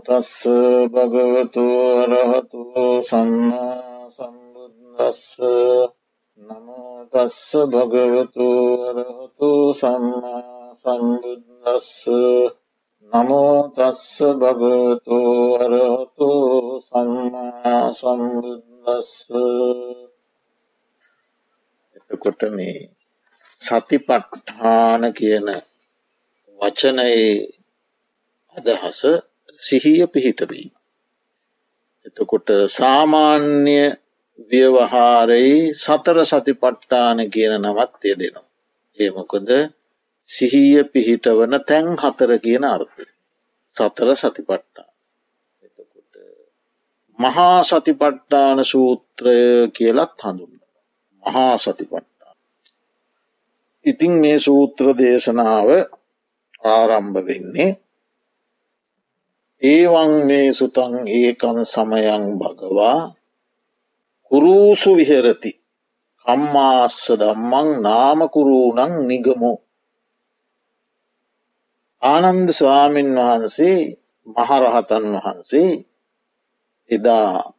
නමෝතස්ස භගවතු අරහතු සම්මා සම්බුද්දස්ස නමෝතස්ස භගවතු අරහතු සම්මා සම්බුද්දස්ස නමෝතස්ස භගවතු අරහතු සම්මා සම්බුද්දස්ස එතකොට මේ සතිපට්ඨාන කියන වචනයේ අදහස සිහිය පිහිටවීම. එතකොට සාමාන්‍ය ව්‍යවහාරයේ සතර සතිපට්ඨාන කියන නමත් ය දෙනවා. ඒමකොද සිහිය පිහිටවන තැන් හතර කියන අර්ථය. සතර සතිපට්ටා. එතකොට මහා සතිපට්ටාන සූත්‍රය කියලත් හඳුන්න. මහා සතිපට්ටා. ඉතිං මේ සූත්‍ර දේශනාව ආරම්භ වෙන්නේ ඒවන් මේ සුතන් ඒකන් සමයන් භගවා කුරූසු විහෙරති. කම්මාස්ස දම්මං නාමකුරූනං නිගමු. ආනන්ද ස්වාමීන් වහන්සේ මහරහතන් වහන්සේ එදා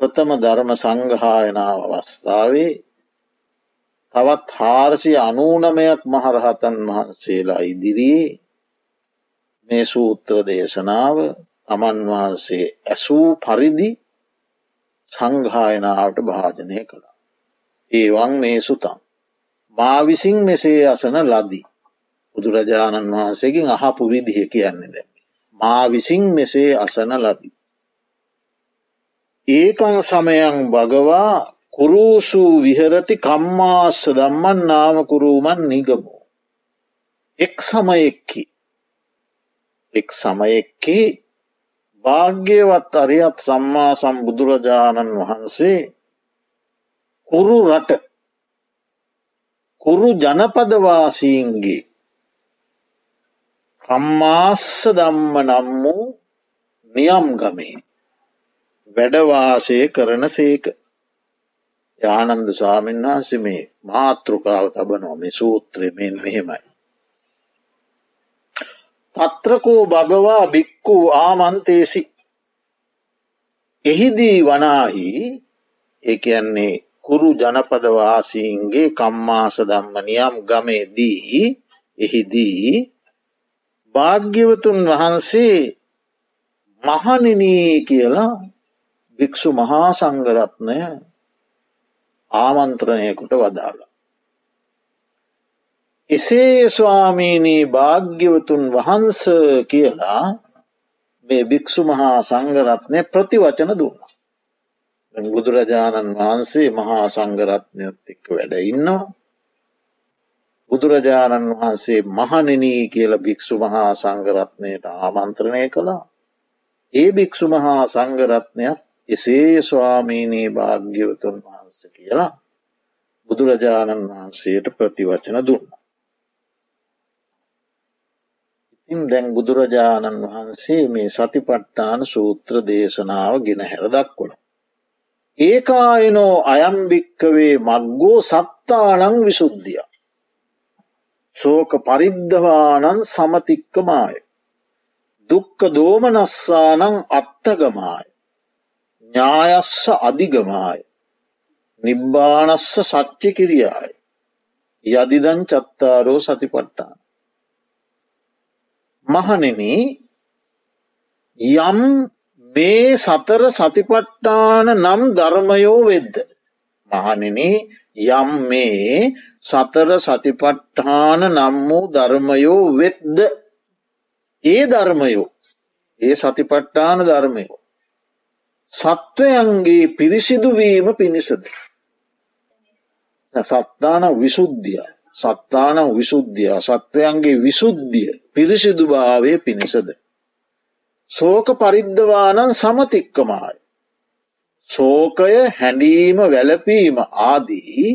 ප්‍රථම ධර්ම සංගහායනාව අවස්ථාවේ තවත් හාරසි අනූනමයක් මහරහතන් වහන්සේලා ඉදිරියේ මේ සූත්‍ර දේශනාව තමන් වහන්සේ ඇසූ පරිදි සංඝායනාවට භාජනය කළා. ඒවන් මේ සුතන්. මා විසින් මෙසේ අසන ලදී. බුදුරජාණන් වහන්සේකින් අහපු විදිහ කියන්නේ දැම. මා විසින් මෙසේ අසන ලදී. ඒකන් සමයන් භගවා කුරූසූ විහරති කම්මාස්ස දම්මන් නාමකුරූමන් නිගමෝ. එක් සමයෙක්කි එක් සමයෙක්කි භාග්‍යවත් අරියත් සම්මා සම්බුදුරජාණන් වහන්සේ කුරු රට කුරු ජනපදවාසීන්ගේ කම්මාස්ස දම්ම නම් වූ නියම් ගමේ වැඩවාසය කරන සේක. යානන්ද ස්වාමීන් වහන්සේ මේ මාතෘකාව තබනොම සූත්‍රයමෙන් මෙහෙමයි. තත්‍රකෝ භගවා බික්කු ආමන්තේසි. එහිදී වනාහි ඒයන්නේ කුරු ජනපදවාසීන්ගේ කම්මාස දම්ම නියම් ගමේදී එහිදී භාග්‍යවතුන් වහන්සේ මහනිනී කියලා භික්‍ෂු මහා සංගරත්නය ආමන්ත්‍රණයකුට වදාලා. එසේ ස්වාමීනී භාග්‍යවතුන් වහන්ස කියලා මේ භික්‍ෂු මහා සංගරත්නය ප්‍රතිවචන දුන්න. බුදුරජාණන් වහන්සේ මහා සංගරත්නයත් එක්ක වැඩ ඉන්නවා. බුදුරජාණන් වහන්සේ මහනිනී කියල භික්‍ෂු මහා සංගරත්නයට ආමන්ත්‍රණය කළා. ඒ භික්‍ෂු මහා සංගරත්නයක් එසේ ස්වාමීනී භාග්‍යවතුන් වහන්ස කියලා බුදුරජාණන් වහන්සේට ප්‍රතිවචන දුන්න. ඉන් දැන් බුදුරජාණන් වහන්සේ මේ සතිපට්ටාන සූත්‍ර දේශනාව ගෙන හැර දක්වන. ඒකායනෝ අයම්භික්කවේ මක්ගෝ සත්තානං විසුද්ධිය. සෝක පරිද්ධවානන් සමතික්කමාය. දුක්ක දෝමනස්සානං අත්තගමාය. ඥායස්ස අධිගමාය. නිබ්බානස්ස සච්චි කිරියාය. යදිදන් චත්තාරෝ සතිපට්ටාන. මහනෙන යම් මේ සතර සතිපට්ටාන නම් ධර්මයෝ වෙද්ද. මහනෙන යම් මේ සතර සතිපට්ඨාන නම් වූ ධර්මයෝ වෙද්ද ඒ ධර්මයෝ ඒ සතිපට්ඨාන ධර්මයෝ. සත්වයන්ගේ පිරිසිදුවීම පිණිසද. සත්තාන විසුද්ධිය සත්තාන විසුද්ධිය සත්වයන්ගේ විසුද්ධිය පිරිසිදු භාවය පිණිසද. සෝක පරිද්ධවානන් සමතික්කමාය. සෝකය හැඩීම වැලපීම ආදී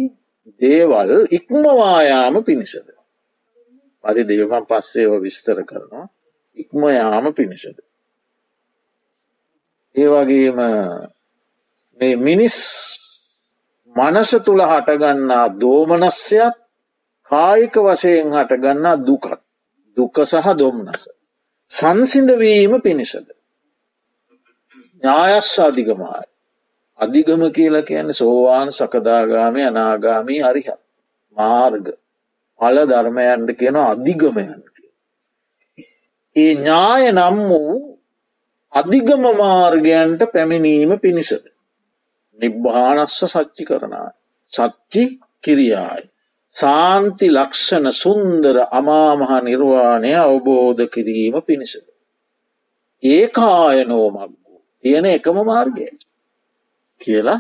දේවල් ඉක්මවායාම පිණිසද. අධි දෙවමන් පස්සේව විස්තර කරනවා ඉක්මයාම පිණිසද. ඒ වගේම මේ මිනිස් මනස තුළ හටගන්නා දෝමනස්යත් කායික වශයෙන් හටගන්නා දුකත් දුක සහ දොම්නස. සංසිඳවීම පිණිසද. ඥායස්ස අධිගමයි. අධිගම කියල කියන්නේ සෝවාන් සකදාගාමය අනාගාමී අරිහ මාර්ග පල ධර්මයන්ට කියන අධිගමයන් ඒ ඥාය නම් වූ අධිගම මාර්ගයන්ට පැමිණීම පිණිසද. නිබ්භානස්ස සච්චි කරනා. සච්චි කිරියායි. සාන්ති ලක්ෂණ සුන්දර අමාමහා නිර්වාණය අවබෝධ කිරීම පිණිසද. ඒකායනෝමක්ගු තියෙන එකම මාර්ගය කියලා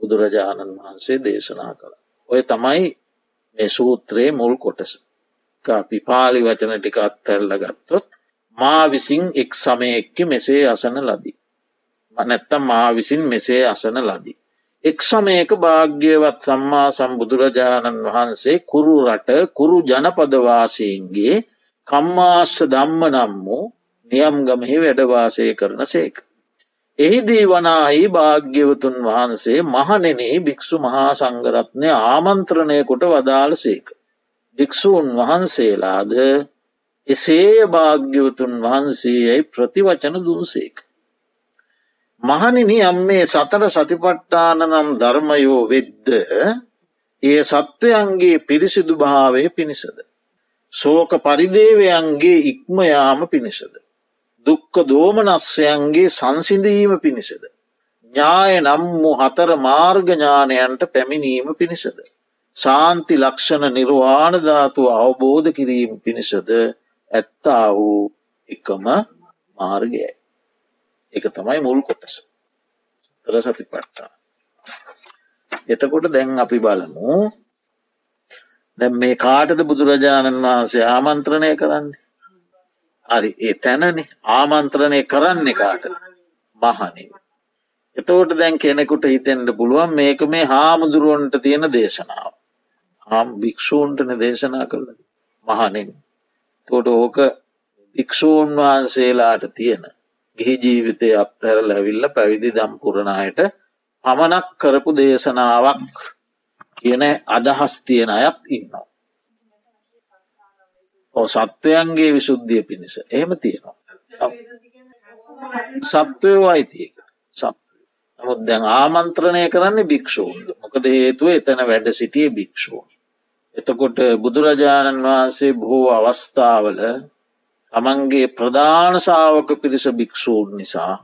බුදුරජාණන් වහන්සේ දේශනා කළ. ඔය තමයි මේ සූත්‍රයේ මුල් කොටස. අපි පාලි වචන ටික අත්තැල්ල ගත්තොත් මා විසින් එක් සමයෙක්කි මෙසේ අසන ලදී. නැත්තම් මා විසින් මෙසේ අසන ලදී. එක් සමයක භාග්‍යවත් සම්මා සම්බුදුරජාණන් වහන්සේ කුරු රට කුරු ජනපදවාසයන්ගේ කම්මාස්ස ධම්ම නම් වූ නියම්ගමෙහි වැඩවාසය කරන සේක. එහිදී වනාහි භාග්‍යවතුන් වහන්සේ මහනෙනෙහි භික්‍ෂු මහා සංගරත්නය ආමන්ත්‍රණය කොට වදාළ සේක. භික්‍ෂූන් වහන්සේලාද එසේ භාග්‍යවතුන් වහන්සේ යැයි ප්‍රතිවචන දුන්සේක. මහනිනි යම් මේ සතර සතිපට්ටාන නම් ධර්මයෝ වෙද්ද ඒ සත්වයන්ගේ පිරිසිදු භාවය පිණිසද. සෝක පරිදේවයන්ගේ ඉක්මයාම පිණිසද. දුක්ක දෝමනස්්‍යයන්ගේ සංසිඳීම පිණිසද. ඥාය නම් වූ හතර මාර්ගඥානයන්ට පැමිණීම පිණිසද. සාන්ති ලක්ෂණ නිර්වාණධාතුව අවබෝධ කිරීම පිණිසද ඇත්තා වූ එකම මාර්ගයයි. එක තමයි මුල් කොටස. තර සති පට්ටා. එතකොට දැන් අපි බලමු දැ මේ කාටද බුදුරජාණන් වහන්සේ ආමන්ත්‍රණය කරන්නේ. හරි ඒ තැනනි ආමන්ත්‍රණය කරන්නේ කාට මහනින්. එතවට දැන් කෙනෙකුට හිතෙන්ට පුළුවන් මේක මේ හාමුදුරුවන්ට තියෙන දේශනාව. හාම් භික්‍ෂූන්ටන දේශනා කරල මහනින්. තොට ඕක භික්‍ෂූන් වහන්සේලාට තියෙන ගිහි ජීවිතය අත්හැර ලැවිල්ල පැවිදි දම්පුරණයට පමණක් කරපු දේශනාවක් කියන අදහස් තියෙන අයත් ඉන්නවා. ඕ සත්වයන්ගේ විශුද්ධිය පිණිස එහෙම තියෙනවා. සත්වයෝ අයිතියක සත්ව. නමුත් දැන් ආමන්ත්‍රණය කරන්නේ භික්‍ෂූන්ද මොකද හේතුව එතන වැඩ සිටිය භික්‍ෂූන්. එතකොට බුදුරජාණන් වහන්සේ බොහෝ අවස්ථාවල තමන්ගේ ප්‍රධානසාාවක පිරිස භික්‍ෂූන් නිසා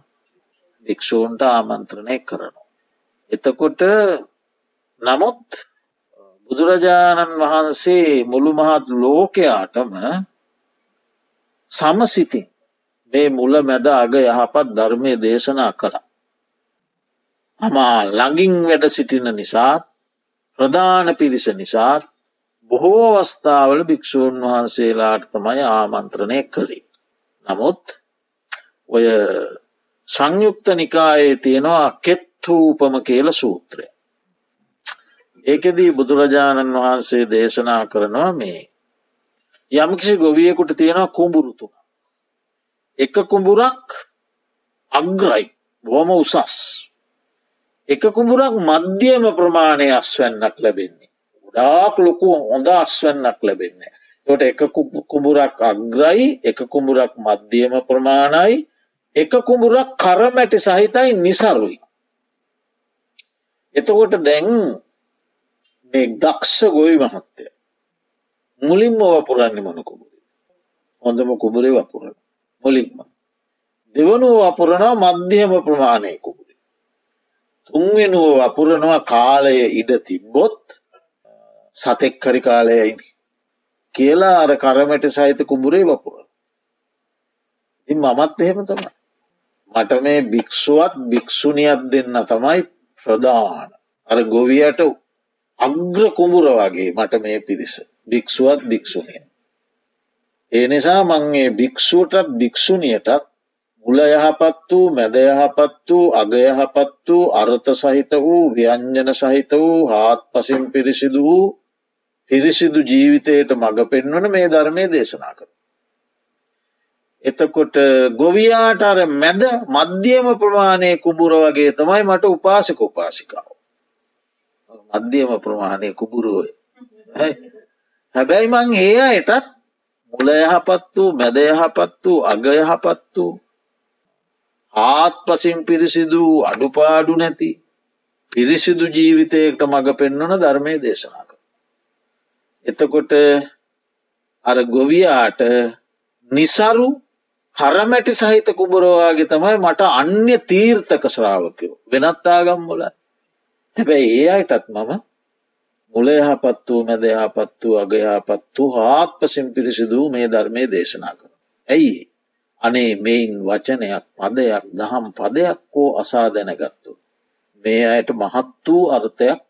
භික්‍ෂූන්ට ආමන්ත්‍රණය කරනවා. එතකොට නමුත් බුදුරජාණන් වහන්සේ මුළු මහත් ලෝකයාටම සමසිතින් මේ මුල මැද අග යහපත් ධර්මය දේශනා කළා. අමා ළඟින් වැඩ සිටින නිසාත් ප්‍රධාන පිරිස නිසාත් බොහෝ අවස්ථාවල භික්‍ෂූන් වහන්සේලාට තමයි ආමන්ත්‍රණය කළේ. නමුත් ඔය සංයුක්ත නිකායේ තියෙනවා කෙත්හූපම කියල සූත්‍රය. ඒකෙදී බුදුරජාණන් වහන්සේ දේශනා කරනවා මේ යම්කිසි ගොවියකුට තියෙනවා කුඹුරුතුම. එක කුඹුරක් අග්‍රයි බොහොම උසස්. එක කුඹුරක් මධ්‍යම ප්‍රමාණය අස්වැන්නක් ලැබෙන්නේ. ගොඩාක් ලොකු හොඳ අස්වන්නක් ලැබෙන්නේ. ට එක කුඹුරක් අග්‍රයි එක කුඹුරක් මධ්‍යම ප්‍රමාණයි එක කුඹුරක් කරමැටි සහිතයි නිසරුයි. එතකොට දැන් මේ දක්ෂ ගොයි මහත්තය මුලින්ම වපුරන්නේ මොන කුඹුරේ හොඳම කුඹුරේ වපුරන මුලින්ම දෙවනුව වපුරනවා මධ්‍යම ප්‍රමාණය කුඹුරේ තුන්වෙනුව වපුරනවා කාලය ඉඩ තිබ්බොත් සතෙක් කරි කාලයයිනි කියලා අර කරමට සහිත කුඹුරේ වපුර ඉ මමත් එහෙම තමයි. මට මේ භික්ෂුවත් භික්‍ෂුණියත් දෙන්න තමයි ප්‍රධාන. අර ගොවියට අග්‍ර කුඹුර වගේ මට මේ පිරිස. භික්‍ෂුවත් භික්‍ෂුණිය. ඒ නිසා මංගේ භික්‍ෂුවටත් භික්‍ෂුණියටත් මුල යහපත් වූ මැද යහපත් වූ අග යහපත් වූ අර්ථ සහිත වූ ව්‍යංජන සහිත වූ හාත් පසින් පිරිසිදු වූ පිරිසිදු ජීවිතයට මඟ පෙන්වන මේ ධර්මය දේශනා කර. එතකොට ගොවියාට අර මැද මධ්‍යම ප්‍රමාණය කුඹුර වගේ තමයි මට උපාසක උපාසිකාව. මධ්‍යම ප්‍රමාණය කුබුරුවය. හැබැයි මං ඒ අයටත් මුල යහපත් වූ මැද යහපත් වූ අග යහපත් වූ ආත් පසින් පිරිසිදු අඩුපාඩු නැති පිරිසිදු ජීවිතයකට මඟ පෙන්වන ධර්මය දේශනා කර. එතකොට අර ගොවියාට නිසරු හරමැටි සහිත කුබරවාගේ තමයි මට අන්‍ය තීර්ථක ශ්‍රාවකයෝ වෙනත්තාගම්මොල හැබැයි ඒ අයටත් මම මුල යහපත් වූ මැද යහපත් වූ අගයහපත් වූ හාත්පසින් පිරිසිදූ මේ ධර්මය දේශනා කර. ඇයි අනේ මෙයින් වචනයක් පදයක් දහම් පදයක් හෝ අසා දැනගත්තු. මේ අයට මහත් වූ අර්ථයක්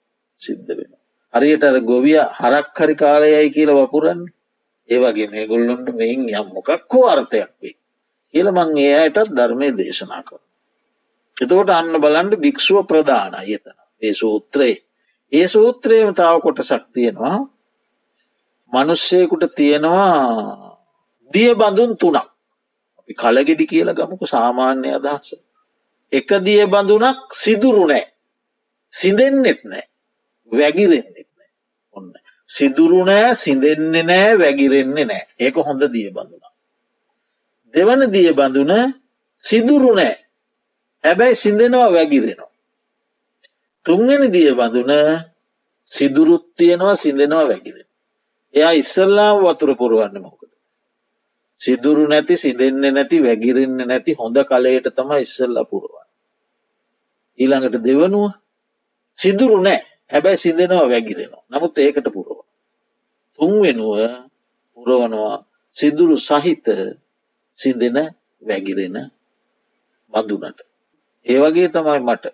සිද්ධ වෙන. හරියට අර ගොවිය හරක් හරි කාලයයි කියල වපුරන්න ඒවගේ මේ ගොල්ලොන්ට මෙයින් යම් මොකක් හෝ අර්ථයක් වේ. කියල මං ඒ අයටත් ධර්මය දේශනා කර. එතකොට අන්න බලන්ඩ භික්ෂුව ප්‍රධාන යතන ඒ සූත්‍රයේ. ඒ සූත්‍රයම තාව කොටසක් තියෙනවා මනුෂ්‍යයකුට තියෙනවා දිය බඳුන් තුනක් අපි කලගෙඩි කියල ගමක සාමාන්‍ය අදහස. එක දිය බඳුනක් සිදුරු නෑ සිදෙන්නෙත් නෑ වැගිරෙන්න්නෙත් නෑ ඔන්න සිදුරු නෑ සිදෙන්නේ නෑ වැගිරෙන්නේ නෑ ඒක හොඳ දිය බඳුනා. දෙවන දිය බඳුන සිදුරු නෑ හැබැයි සිදෙනවා වැගිරෙනවා. තුන්වෙනි දිය බඳුන සිදුරුත් තියෙනවා සිදෙනවා වැගිරෙන. එයා ඉස්සල්ලාම වතුර පුරුවන්න මොකද. සිදුරු නැති සිදෙන්නේ නැති වැගිරෙන්න නැති හොඳ කලයට තම ඉස්සල්ල පුරුවන්. ඊළඟට දෙවනුව සිදුරු නෑ හැබැයි සිදෙනවා වැගිරෙනවා නමුත් ඒකට පුරුව. තුන්වෙනුව පුරවනවා සිදුරු සහිත සිදෙන වැගිරෙන බඳුනට. ඒවගේ තමයි මට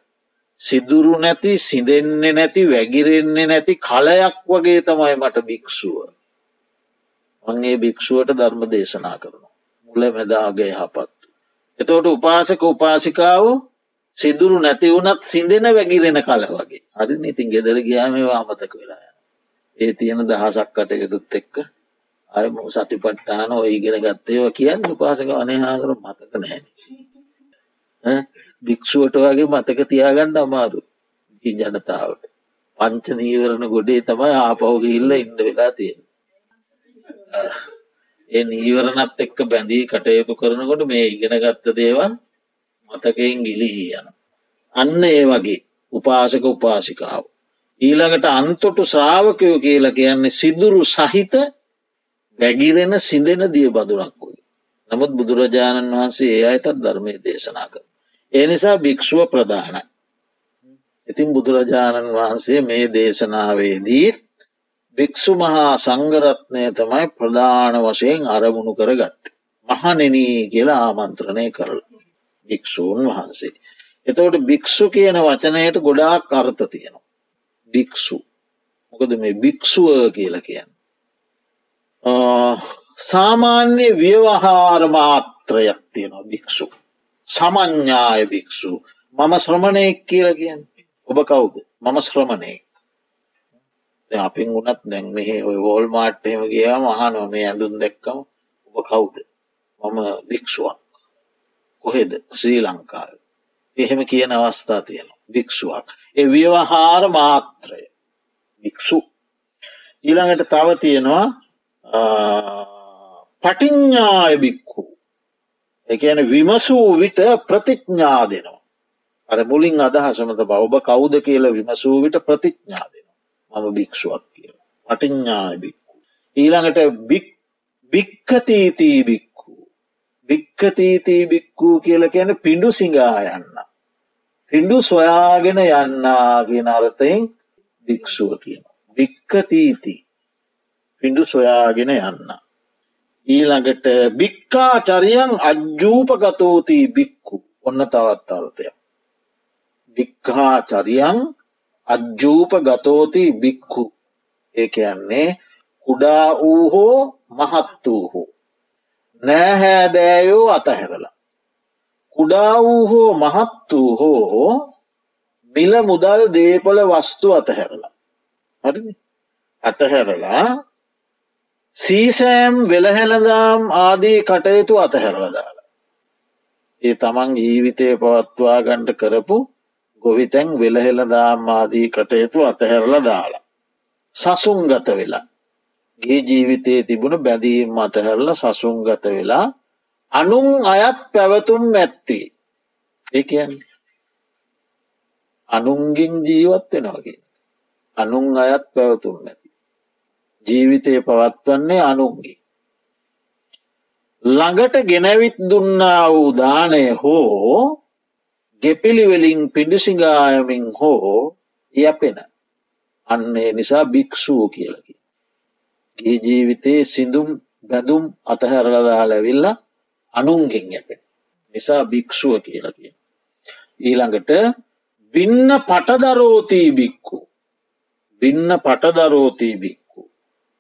සිදුරු නැති සිදෙන්නේ නැති වැගිරෙන්නේ නැති කලයක් වගේ තමයි මට භික්‍ෂුව. මංගේ භික්‍ෂුවට ධර්ම දේශනා කරනවා. මුල මැදාගේ යහපත්. එතවට උපාසක උපාසිකාව සිදුරු නැති වුනත් සිදෙන වැගිරෙන කල වගේ අරි ඉතින් ගෙදර ගයාමවා අමතක වෙලා. ඒ තියෙන දහසක් කටයුතුත් එක්ක අය සතිපට්ටාන ඔය ඉගෙන ගත්තේව කියන්න උපාසක අනහාකර මතක නෑන. භික්ෂුවට වගේ මතක තියාගන්න අමාරු ජනතාවට පංච නීවරණ ගොඩේ තමයි ආපවගඉල්ල ඉන්න වෙලා තියෙන. ඒ නීවරණත් එක්ක බැඳී කටයුතු කරනකොට මේ ඉගෙන ගත්ත දේවල් මතකයෙන් ගිලිහි යන. අන්න ඒ වගේ උපාසක උපාසිකාව. ඊළඟට අන්තොටු ශ්‍රාවකයෝ කියල කියන්නේ සිදුරු සහිත වැගිරෙන සිදෙන දිය බදුරක් වයි. නමුත් බුදුරජාණන් වහන්සේ ඒ අයටත් ධර්මය දේශනා කර. ඒ නිසා භික්‍ෂුව ප්‍රධානයි. ඉතින් බුදුරජාණන් වහන්සේ මේ දේශනාවේදී භික්‍ෂු මහා සංගරත්නය තමයි ප්‍රධාන වශයෙන් අරමුණු කරගත්ත. මහනෙනී කියලා ආමන්ත්‍රණය කරලා. භික්‍ෂූන් වහන්සේ. එතවට භික්‍ෂු කියන වචනයට ගොඩාක් අර්ථ තියෙනවා. භික්‍ෂු. මොකද මේ භික්‍ෂුව කියල කියන්න. සාමාන්‍ය ව්‍යවහාර මාත්‍රයක් තියෙනවා භික්‍ෂු. සමඥ්ඥාය භික්‍ෂු. මම ශ්‍රමණයෙක් කියල කියන්න. ඔබ කවුද? මම ශ්‍රමණයෙක් අපින් වනත් දැන් මෙහේ ඔය වෝල් මාට්ටහෙම ගියා මහනො මේ ඇඳුන් දැක්කම. ඔබ කවුද? මම භික්ෂුවක්. කොහෙද? ශ්‍රී ලංකාව. එහෙම කියන අවස්ථා තියෙනවා. භික්ෂුවක්. ඒ ව්‍යවහාර මාත්‍රය. භික්ෂු. ඊළඟට තව තියෙනවා පටිඤ්ඥාය බික්කු එකන විමසූ විට ප්‍රතිඥ්ඥා දෙනවා. අර මුලින් අදහසමත බවබ කවුද කියල විමසූ විට ප්‍රතිඥ්ඥා දෙනවා. මම භික්ෂුවක් කියල. පටිඤ්ඥාය බික්කු ඊළඟට භික්කතීතී බික්කු භික්කතීතී බික්කූ කියල කියන පිඩු සිංහා යන්න. පිඩු සොයාගෙන යන්නා කියන අරතයෙන් භික්ෂුව කියන භික්කතීති පිඩු සොයාගෙන යන්න. ඊළඟට භික්කා චරියන් අජ්ජූපගතෝතිී බික්කු ඔන්න තවත් අර්ථයක්. භික්කා චරියන් අජ්ජූප ගතෝති බික්කු ඒ කියන්නේ කුඩා වූ හෝ මහත් වූ හෝ නෑහෑදෑයෝ අතහැරලා. කුඩා වූ හෝ මහත් වූ හෝ මිල මුදල් දේපල වස්තු අතහැරලා. හරි අතහැරලා සීසෑම් වෙළහෙළදාම් ආදී කටයුතු අතහැරලදාලා ඒ තමන් ජීවිතය පවත්වා ගණ්ඩ කරපු ගොවිතැන් වෙළහෙළදාම් ආදී කටයුතු අතහැරල දාලා. සසුන් ගත වෙලා. ගේ ජීවිතයේ තිබුණ බැදීම් අතහැරල සසුන්ගත වෙලා අනුන් අයත් පැවතුම් ඇත්තේ. ඒ කියන්නේ අනුන්ගින් ජීවත් වෙනවාගේ අනුන් අයත් පැවතුම් ඇති. ජීවිතය පවත්වන්නේ අනුන්ගේ ළඟට ගෙනැවිත් දුන්නා වූ දානය හෝ ගෙපිළිවෙලින් පිඩිසිගායමින් හෝ යැපෙන. අන්නේ නිසා භික්‍ෂූ කියලකි. ගේ ජීවිතයේ සිදුම් බැදුම් අතහැරලදා ලැවිල්ල අනුන්ගෙන් යැපෙන නිසා භික්‍ෂුව කියලකිය. ඊළඟට බින්න පටදරෝතී බික්කු බින්න පටදරෝතී බික්කු.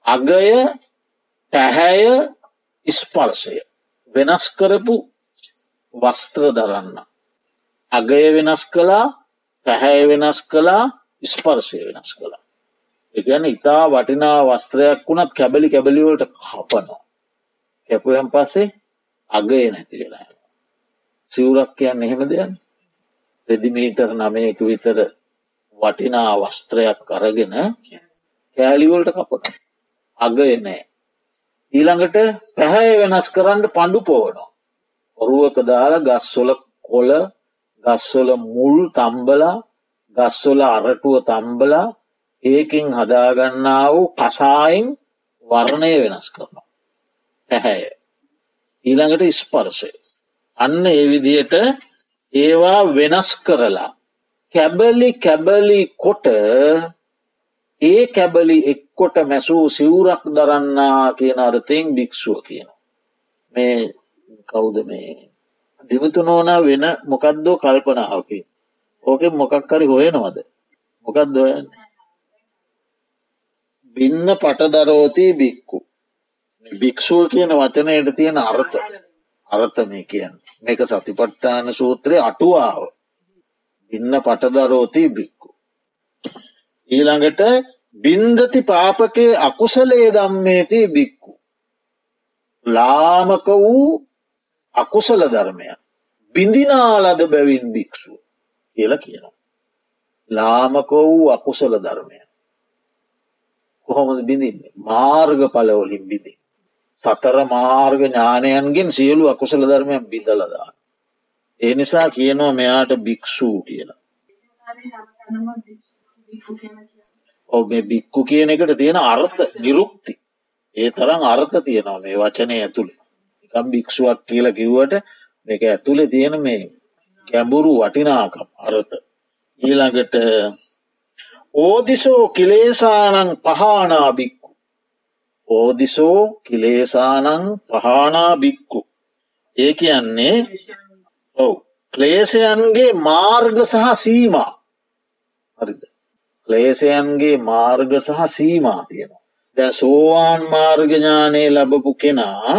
අගය පැහැය ස්පර්ශය වෙනස් කරපු වස්ත්‍ර දරන්න. අගය වෙනස් කලා පැහැය වෙනස් කලා ස්පර්ශය වෙනස් කළා. එකන ඉතා වටිනා වස්ත්‍රයක් වුණත් කැබලි කැබලිවලට කපනවා. කැපුයම් පස්සේ අගය නැති වෙලා. සිවුරක් කියන්න එහෙම දෙයන්න. රෙදිමීටර් නමයක විතර වටිනා වස්ත්‍රයක් අරගෙන කෑලිවලට කපට. අගය නෑ. ඊළඟට පැහැය වෙනස් කරන්න පණ්ඩු පෝවනවා. ඔරුවක දාලා ගස්වොල කොල ගස්වොල මුල් තම්බලා ගස්වොල අරටුව තම්බලා ඒකින් හදාගන්නා වූ කසායින් වර්ණය වෙනස් කරනවා. පැහැය. ඊළඟට ස්පර්ශය. අන්න ඒ විදියට ඒවා වෙනස් කරලා. කැබලි කැබලි කොට ඒ කැබලි එක්කොට මැසූ සිවුරක් දරන්නා කියන අර්ථයෙන් භික්‍ෂුව කියන. මේ කවුද මේ දිවතු නෝනා වෙන මොකක්දෝ කල්පනාවකින්. ඕක මොකක් හරි හොයනවද මොකක් දොයන්න බින්න පටදරෝතී බික්කු. භික්‍ෂුව කියන වචනයට තියෙන අර්ථ. අර්ථ මේ කියන්න. මේක සතිපට්ඨාන සූත්‍රය අටුවාව. ඉන්න පටදරෝතී බික්කු. ඊළඟට බින්දති පාපකේ අකුසලේ දම්මේතිී බික්කු. ලාමක වූ අකුසල ධර්මයක් බිඳිනාලද බැවින් භික්‍ෂුව කියල කියනවා. ලාමකෝ වූ අකුසල ධර්මය. කොහොමද බිඳින්නේ මාර්ග පලවලින් බිදි. සතර මාර්ග ඥානයන්ගෙන් සියලු අකුසල ධර්මයන් බිදලදා. ඒ නිසා කියනවා මෙයාට භික්‍ෂූ කියලා. ඔ මේ බික්කු කියන එකට තියෙන අර්ථ නිරුක්ති. ඒ තරම් අර්ථ තියෙනවා මේ වචනය ඇතුළේ. එකම් භික්ෂුවක් කියල කිව්වට මේක ඇතුළේ තියෙන මේ ගැඹුරු වටිනාකම් අරත. ඊළඟට ඕදිසෝ කිලේසානං පහනා බික්කු. ඕදිසෝ කිලේසානං පහනා බික්කු. ඒ කියන්නේ ඔව් ක්ලේෂයන්ගේ මාර්ග සහ සීමා හරිද. ක්ලේෂයන්ගේ මාර්ග සහ සීමා තියෙනවා. දැ සෝවාන් මාර්ගඥානය ලබපු කෙනා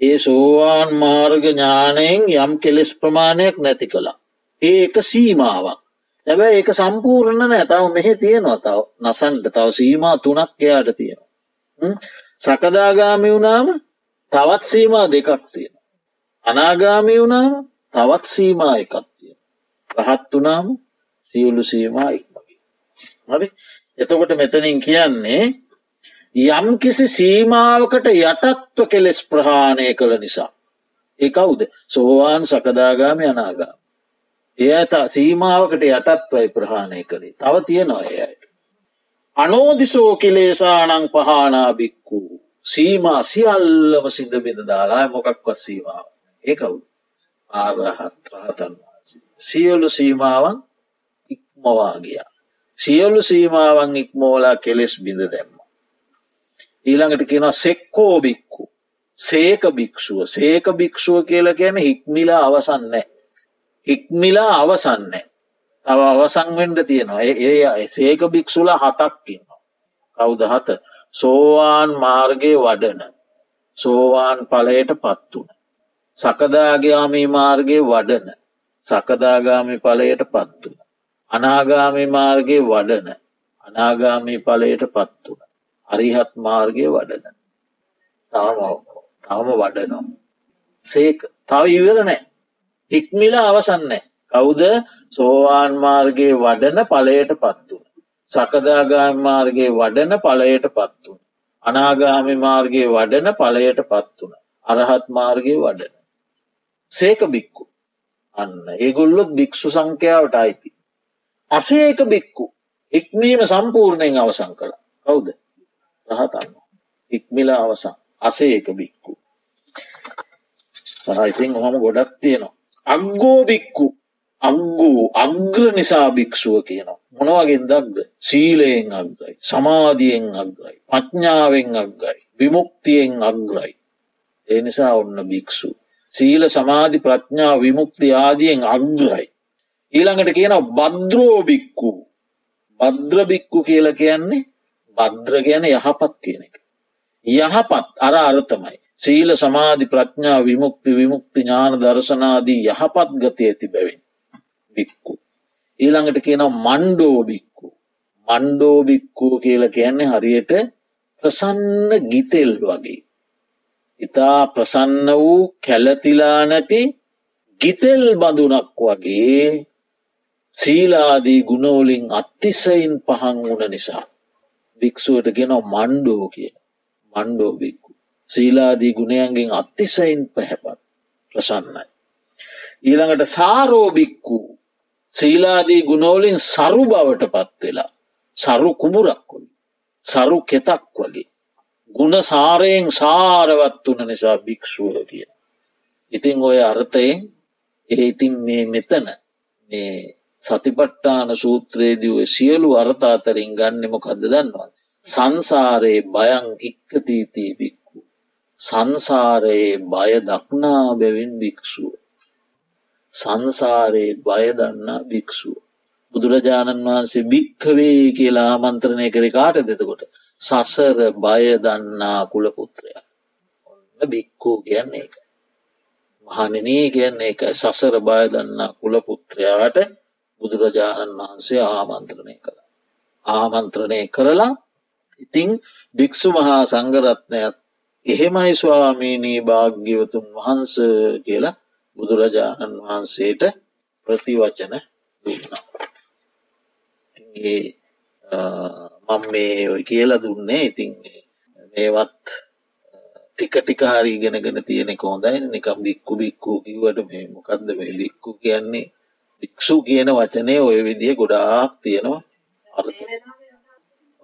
ඒ සෝවාන් මාර්ග ඥානයෙන් යම් කෙලෙස් ප්‍රමාණයක් නැති කළා. ඒ එක සීමාවක්. ඇැබැ ඒක සම්පූර්ණ නෑ තව මෙහෙ තියෙනවා තව නසන්ට තව සීමා තුනක් එයාට තියෙනවා. සකදාගාමි වුණාම තවත් සීමා දෙකක් තියෙන. අනාගාමි වුණාම තවත් සීමා එකක් තියෙන. රහත් වනාම සියලු සීමා ඉක්මගේ. හරි එතකොට මෙතනින් කියන්නේ යම් කිසි සීමාවකට යටත්ව කෙලෙස් ප්‍රහාණය කළ නිසා. එකවුද සෝවාන් සකදාගාම අනාගාම. එය ඇත සීමාවකට යටත්වයි ප්‍රහාණය කළේ තව තියෙනවා එයට. අනෝදිසෝ කිලේසානං පහනා බික්කු සීමා සියල්ලම සිද බිඳ දාලා මොකක්වත් සීමාව ඒකවු ආරහත් රහතන් සියලු සීමාවන් ඉක්මවා ගියා. සියලු සීමාවන් ඉක්මෝලා කෙලෙස් බිඳ දැම්ම. ඊළඟට කියෙනවා සෙක්කෝ බික්කු සේක භික්‍ෂුව සේක භික්‍ෂුව කියල කියන හික්මිලා අවසන්නෑ. හික්මිලා අවසන්නේ. තව අවසංවෙන්ඩ තියෙනවා ඒ සේක භික්‍ෂුල හතක්කින්නවා. කවුද හත සෝවාන් මාර්ගය වඩන සෝවාන් පලයට පත්වන. සකදාගයාමී මාර්ගය වඩන සකදාගාමි පලයට පත්වන. අනාගාමි මාර්ගය වඩන අනාගාමී පලයට පත්වන. අරිහත් මාර්ගය වඩන. තාම තවම වඩනවා. සේක තව ඉවර නෑ. හික්මිලා අවසන්නේ. කවුද සෝවාන් මාර්ගයේ වඩන පලයට පත්තුන. සකදාගාම මාර්ගයේ වඩන පලයට පත්තුන. අනාගාමි මාර්ගයේ වඩන පලයට පත් වන. අරහත් මාර්ගයේ වඩන. සේක බික්කු අන්න ඒගොල්ලොත් භික්‍ෂු සංඛ්‍යාවට අයිති. අසේක බික්කු ඉක්මීම සම්පූර්ණයෙන් අවසං කළ කවුද රහතන්න ඉක්මිලා අවසං අසේක බික්කු සහයිතින් හොම ගොඩක් තියෙනවා අග්ගෝ බික්කු අග්ගූ අග්‍ර නිසා භික්‍ෂුව කියනවා. මොනවගෙන් දක්ද සීලයෙන් අග්‍රයි සමාධියෙන් අග්‍රයි පඥ්ඥාවෙන් අග්ගයි විමුක්තියෙන් අග්‍රයි. ඒ නිසා ඔන්න භික්‍ෂු. සීල සමාධි ප්‍රඥා විමුක්ති ආදියෙන් අග්‍රයි. ඊළඟට කියන බද්‍රෝභික්කු බද්‍රභික්කු කියල කියන්නේ බද්‍ර ගැන යහපත් කියන එක. යහපත් අර අර්ථමයි. සීල සමාධි ප්‍රඥා විමුක්ති විමුක්ති ඥාන දර්ශනාදී යහපත් ගති ඇති බැවින්. බික්කු. ඊළඟට කියනව මණ්ඩෝභික්කු. මණ්ඩෝභික්කූ කියල කියන්නේ හරියට ප්‍රසන්න ගිතෙල් වගේ. ඉතා ප්‍රසන්න වූ කැලතිලා නැති ගිතෙල් බඳුනක් වගේ සීලාදී ගුණෝලින් අත්තිසයින් පහන් වුණ නිසා. භික්‍ෂුවට ගෙන මණ්ඩෝ කිය මණ්ඩෝ බික්කු. සීලාදී ගුණයන්ගෙන් අත්තිසයින් පැහැපත් ප්‍රසන්නයි. ඊළඟට සාරෝභික්කු සීලාදී ගුණෝලින් සරු බවට පත්වෙලා සරු කුමුරක් වගේ සරු කෙතක් වගේ ගුණ සාරයෙන් සාරවත් වන නිසා භික්‍ෂුව කිය. ඉතිං ඔය අර්ථයෙන් ඒ ඉතින් මේ මෙතන මේ සතිපට්ටාන සූත්‍රයේදී ඔය සියලු අර්ථාතරින් ගන්නෙමොකක්ද දන්නවා. සංසාරයේ බයං ඉක්කතීතී බික්කු. සංසාරයේ බය දක්නා බැවින් භික්‍ෂුව. සංසාරයේ බය දන්නා භික්‍ෂුව. බුදුරජාණන් වහන්සේ භික්කවේ කියලා ආමන්ත්‍රණය කරි කාට දෙතකොට. සසර බය දන්නා කුලපුත්‍රය. ඔන්න භික්කූ කියන්නේ එක. මහනනී කියන්නේ එක සසර බය දන්නා කුලපුත්‍රයාට බුදුරජාණන් වහන්සේ ආමන්ත්‍රණය කළ. ආමන්ත්‍රණය කරලා ඉතිං භික්‍ෂු මහා සංගරත්නයත් එහෙමයි ස්වාමීනී භාග්‍යවතුන් වහන්ස කියලා බුදුරජාණන් වහන්සේට ප්‍රතිවචන දුන්නා. මම මේ ඔය කියලා දුන්නේ. ඉතින් මේවත් ටික ටික හරි ගෙනගෙන තියෙනෙ කෝදයි නිකම් බික්කු බික්කු කිවට මේ මොකක්ද මේ බික්කු කියන්නේ? භික්‍ෂු කියන වචනය ඔය විදිහ ගොඩාක් තියෙනවා. අර්ථ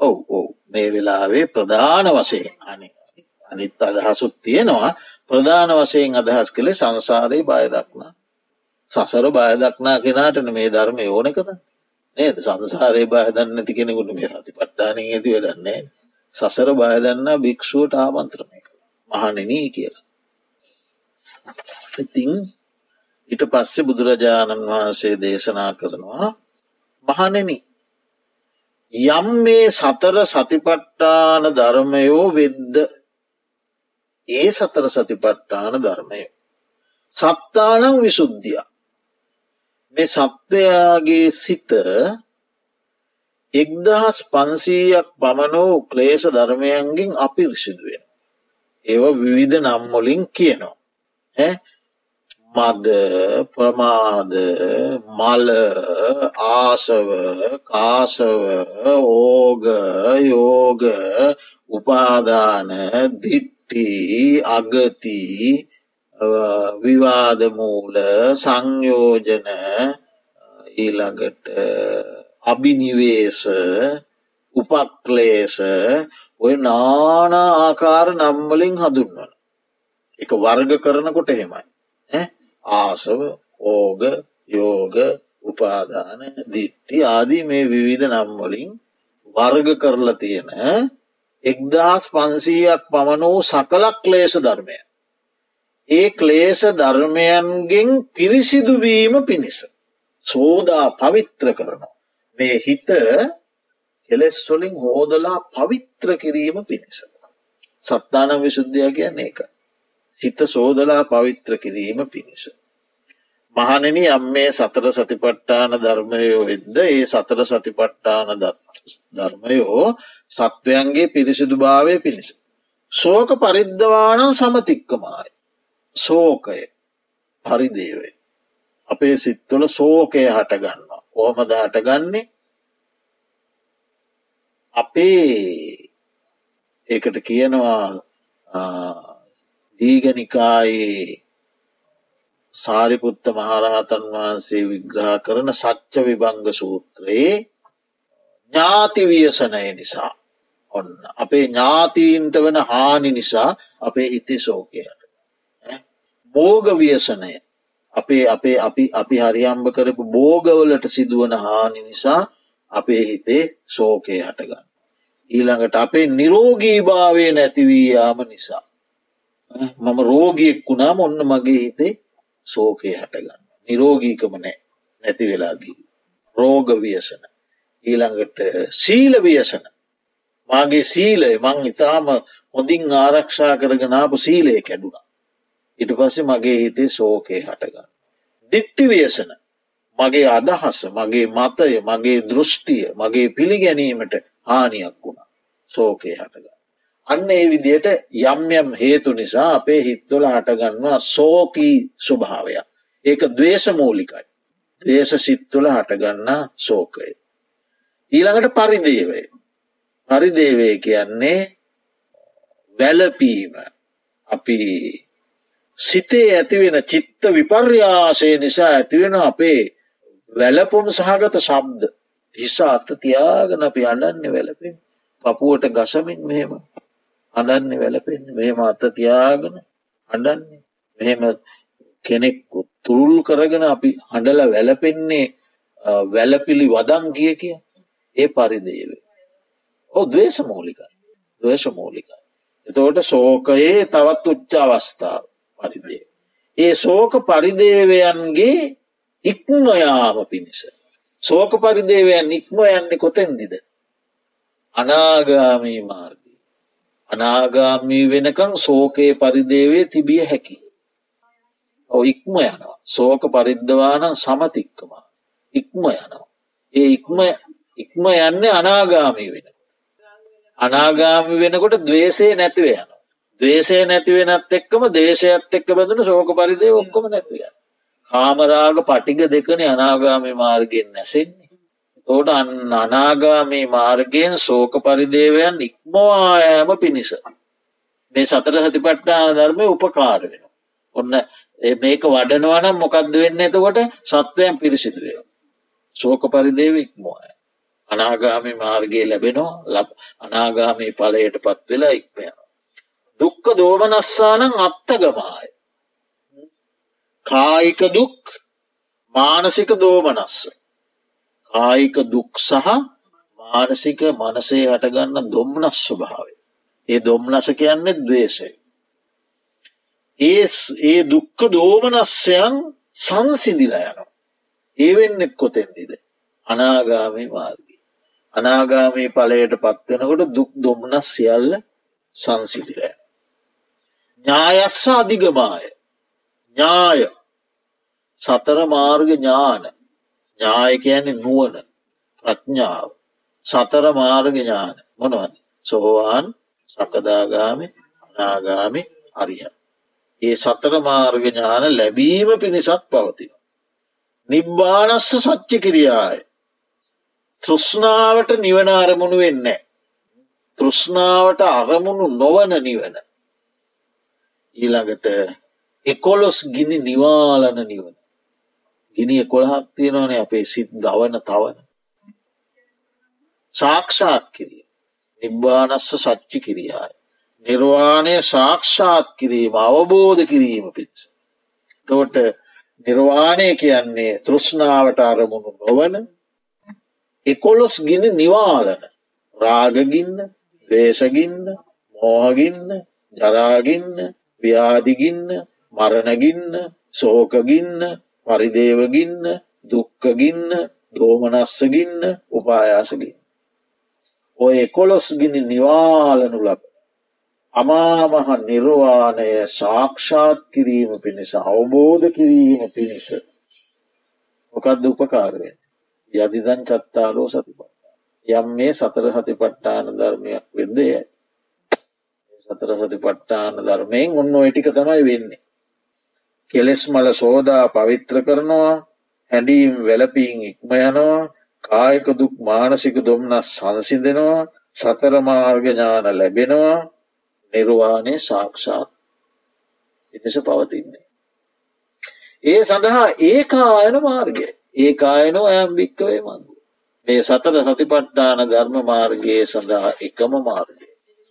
ඔව් ඔව්. මේ වෙලාවේ ප්‍රධාන වසේ අනි. අනිත් අදහසුත් තියෙනවා. ප්‍රධාන වසයෙන් අදහස් කළේ සංසාරයේ බයදක්නා සසර බයදක්නා කෙනාටන මේ ධර්මය ඕන කර නේද? සංසාරය බයදන්න ති කෙනෙකුට මේ රති පට්ටානය ඇති වෙදන්නේ සසර බයදන්න භික්ෂුවට ආමන්ත්‍රණය මහනෙනී කියලා. ඉතිං ඊට පස්සේ බුදුරජාණන් වහන්සේ දේශනා කරනවා මහනෙන යම් මේ සතර සතිපට්ටාන ධර්මයෝ වෙද්ද ඒ සතර සතිපට්ටාන ධර්මය. සත්තානං විසුද්ධිය. මේ සත්වයාගේ සිත එක්දහස් පන්සීයක් පමණෝ ක්ලේෂ ධර්මයන්ගෙන් අපිරිසිදුවෙන. ඒව විවිධ නම්මොලින් කියනවා. මද ප්‍රමාද මල ආසව කාසව ඕග යෝග උපාදාන දිට්ටි අගති විවාදමූල සංයෝජන ඊළඟට අභිනිවේශ උපක්ලේශ ඔය නානා ආකාර නම්වලින් හඳුන්වන එක වර්ග කරනකොට හෙමයි ආසව ඕග යෝග උපාදාන දිට්ටි ආදී මේ විවිධ නම්වලින් වර්ග කරලා තියෙන එක්දහස් පන්සීයක් පමණ වූ සකලක් ක්ලේෂ ධර්මය. ඒ ක්ලේෂ ධර්මයන්ගෙන් පිරිසිදුවීම පිණිස. සෝදා පවිත්‍ර කරනවා. මේ හිත කෙලෙස්වලින් හෝදලා පවිත්‍ර කිරීම පිණිස. සත්තානම් විශුද්ධිය කියන්නේ එක. හිත සෝදලා පවිත්‍ර කිරීම පිණිස. මහනෙන යම් මේ සතර සතිපට්ටාන ධර්මයෝ එද්ද ඒ සතර සතිපට්ටාන ධර්මයෝ සත්වයන්ගේ පිරිසිදු භාවය පිණිස. සෝක පරිද්ධවාන සමතික්කමයි. සෝකය පරිදේවේ. අපේ සිත්තුල සෝකය හටගන්නවා. කොහමද හටගන්නේ අපේ ඒකට කියනවා දීගනිකායේ සාරිපුත්ත මහරහතන් වහන්සේ විග්‍රහ කරන සච්ච විභංග සූත්‍රයේ ඥාතිවියසනය නිසා. ඔන්න අපේ ඥාතීන්ට වන හානි නිසා අපේ ඉති සෝකයට බෝග වියසනය. අපේ අපේ අපි අපි හරියම්භ කරපු බෝගවලට සිදුවන හානි නිසා අපේ හිතේ සෝකය හටගන්න. ඊළඟට අපේ නිරෝගීභාවය නැතිවීයාම නිසා. මම රෝගියෙක් වුණාම ඔන්න මගේ හිතේ සෝකය හටගන්න. නිරෝගීකම නෑ නැති වෙලාගී. රෝග වියසන. ඊළඟට සීල වියසන. මාගේ සීලය මං ඉතාම හොඳින් ආරක්ෂා කරගෙනාපු සීලය කැඩුණා. ඉට පස්සේ මගේ හිතේ සෝකය හටගන්න. දිට්ටි වියසන මගේ අදහස මගේ මතය මගේ දෘෂ්ටිය මගේ පිළිගැනීමට හානියක් වුණා සෝකය හටගන්න. අන්න ඒ විදියට යම් යම් හේතු නිසා අපේ හිත්වල හටගන්නවා සෝකී ස්වභාවයක්. ඒක දවේශමූලිකයි. දේශ සිත්තුල හටගන්නා සෝකය. ඊළඟට පරිදේවය. පරිදේවය කියන්නේ වැලපීම අපි සිතේ ඇතිවෙන චිත්ත විපර්යාසය නිසා ඇතිවෙන අපේ වැලපුම් සහගත ශබ්ද හිස අත්ත තියාගෙන අපි අඩන්න වැලපෙන් පපුුවට ගසමින් මෙහෙම අඩන්න වැලපෙන් මෙහෙම අත්ත තියාගෙන අඩන්නේ මෙහෙම කෙනෙක් තුරුල් කරගෙන අපි හඬල වැලපෙන්නේ වැලපිලි වදන් කිය කිය ඒ පරිදේවේ ඕ දවේශ මූලිකයි දවේශ මූලිකයි එතවට සෝකයේ තවත් උච්ච අවස්ථාව පරිදේ. ඒ සෝක පරිදේවයන්ගේ ඉක්මයාම පිණිස. සෝක පරිදේවයන් ඉක්ම යන්නේ කොතැන්දිද. අනාගාමී මාර්ගී. අනාගාමී වෙනකං සෝකයේ පරිදේවේ තිබිය හැකි. ඔ ඉක්ම යනවා. සෝක පරිද්ධවානන් සමතික්කමා. ඉක්ම යනවා. ඒ ඉක්ම ඉක්ම යන්නේ අනාගාමී වෙන. අනාගාමි වෙනකොට දවේශය නැතිව යන. දවේශය නැතිවෙනත් එක්කම දේශයත් එක්ක බඳන ශෝක පරිදේ ඔක්කොම නැතිව. කාමරාග පටික දෙකන අනාගාමි මාර්ගෙන් නැසෙන්නේ. තෝට අන්න අනාගාමී මාර්ගයෙන් සෝක පරිදේවයන් ඉක්මවායෑම පිණිස. මේ සතර සතිපට්ටාන ධර්මය උපකාර වෙන. ඔන්න මේක වඩනවනම් මොකක්ද වෙන්න එතකොට සත්වයන් පිරිසිදුවය. සෝක පරිදේව ඉක්මවාය. අනාගාමි මාර්ගය ලැබෙනවා ලබ අනාගාමී පලයට පත් වෙලා ඉක්මයන. දුක්ක දෝමනස්සානං අත්තගමාය. කායික දුක් මානසික දෝමනස්ස. කායික දුක් සහ මානසික මනසේ හටගන්න දොම්නස් ස්වභාවය. ඒ දොම්නස කියන්නේ දවේශය. ඒ ඒ දුක්ක දෝමනස්සයන් සංසිදිල යනවා. ඒ වෙන්නෙත් කොතෙන්දිද. අනාගාමී මාර්ගී. අනාගාමී පලයට පත්වෙනකොට දුක් දොම්නස් සියල්ල සංසිදිලය. ඥායස්ස අධිගමාය ඥාය සතර මාර්ග ඥාන ඥාය කියන්නේ නුවන ප්‍රඥාව සතර මාර්ග ඥාන මොනවද සෝවාන් සකදාගාමි අනාගාමි අරිහ. ඒ සතර මාර්ග ඥාන ලැබීම පිණිසත් පවතින. නිබ්බානස්ස සච්චි කිරියාය. තෘෂ්ණාවට නිවන අරමුණු වෙන්න. තෘෂ්ණාවට අරමුණු නොවන නිවන. ඊළඟට එකොලොස් ගිනි නිවාලන නිවන. ගිනි එකොළහක් තියෙනවනේ අපේ සිත් දවන තවන. සාක්ෂාත් කිරිය. නිබ්බානස්ස සච්චි කිරියාය. නිර්වාණය සාක්ෂාත් කිරීම අවබෝධ කිරීම පිත්ස. තෝට නිර්වාණය කියන්නේ තෘෂ්ණාවට අරමුණු නොවන එකොලොස් ගිනි නිවාලන රාගගින්න වේශගින්න මෝහගින්න ජරාගින්න ව්‍යාදිගින්න මරණගින්න සෝකගින්න පරිදේවගින්න දුක්කගින්න දෝමනස්සගින්න උපායාසගින්. ඔය කොළොස්ගිනි නිවාලනු ලබ. අමාමහ නිර්වාණය සාක්ෂාත් කිරීම පිණිස අවබෝධ කිරීම පිණිස. මොකක්ද උපකාරයෙන්. යදිදන් චත්තාරෝ සතිපට්ට. යම් මේ සතර සතිපට්ටාන ධර්මයක් වෙද්දයයි. සතර සති පට්ටාන ධර්මයෙන් ඔන්න ඔයටික තමයි වෙන්නේ. කෙලෙස් මල සෝදා පවිත්‍ර කරනවා හැඩීම් වැලපීන් ඉක්ම යනවා කායක දුක් මානසික දුම්නස් සංසිදෙනවා සතර මාර්ග ඥාන ලැබෙනවා නිර්වාණය සාක්ෂාත් එදෙස පවතින්නේ. ඒ සඳහා ඒ කායන මාර්ගය ඒ කායනෝ ඇම් භික්කවේ මංගු. මේ සතර සතිපට්ටාන ධර්ම මාර්ගයේ සඳහා එකම මාර්ගය.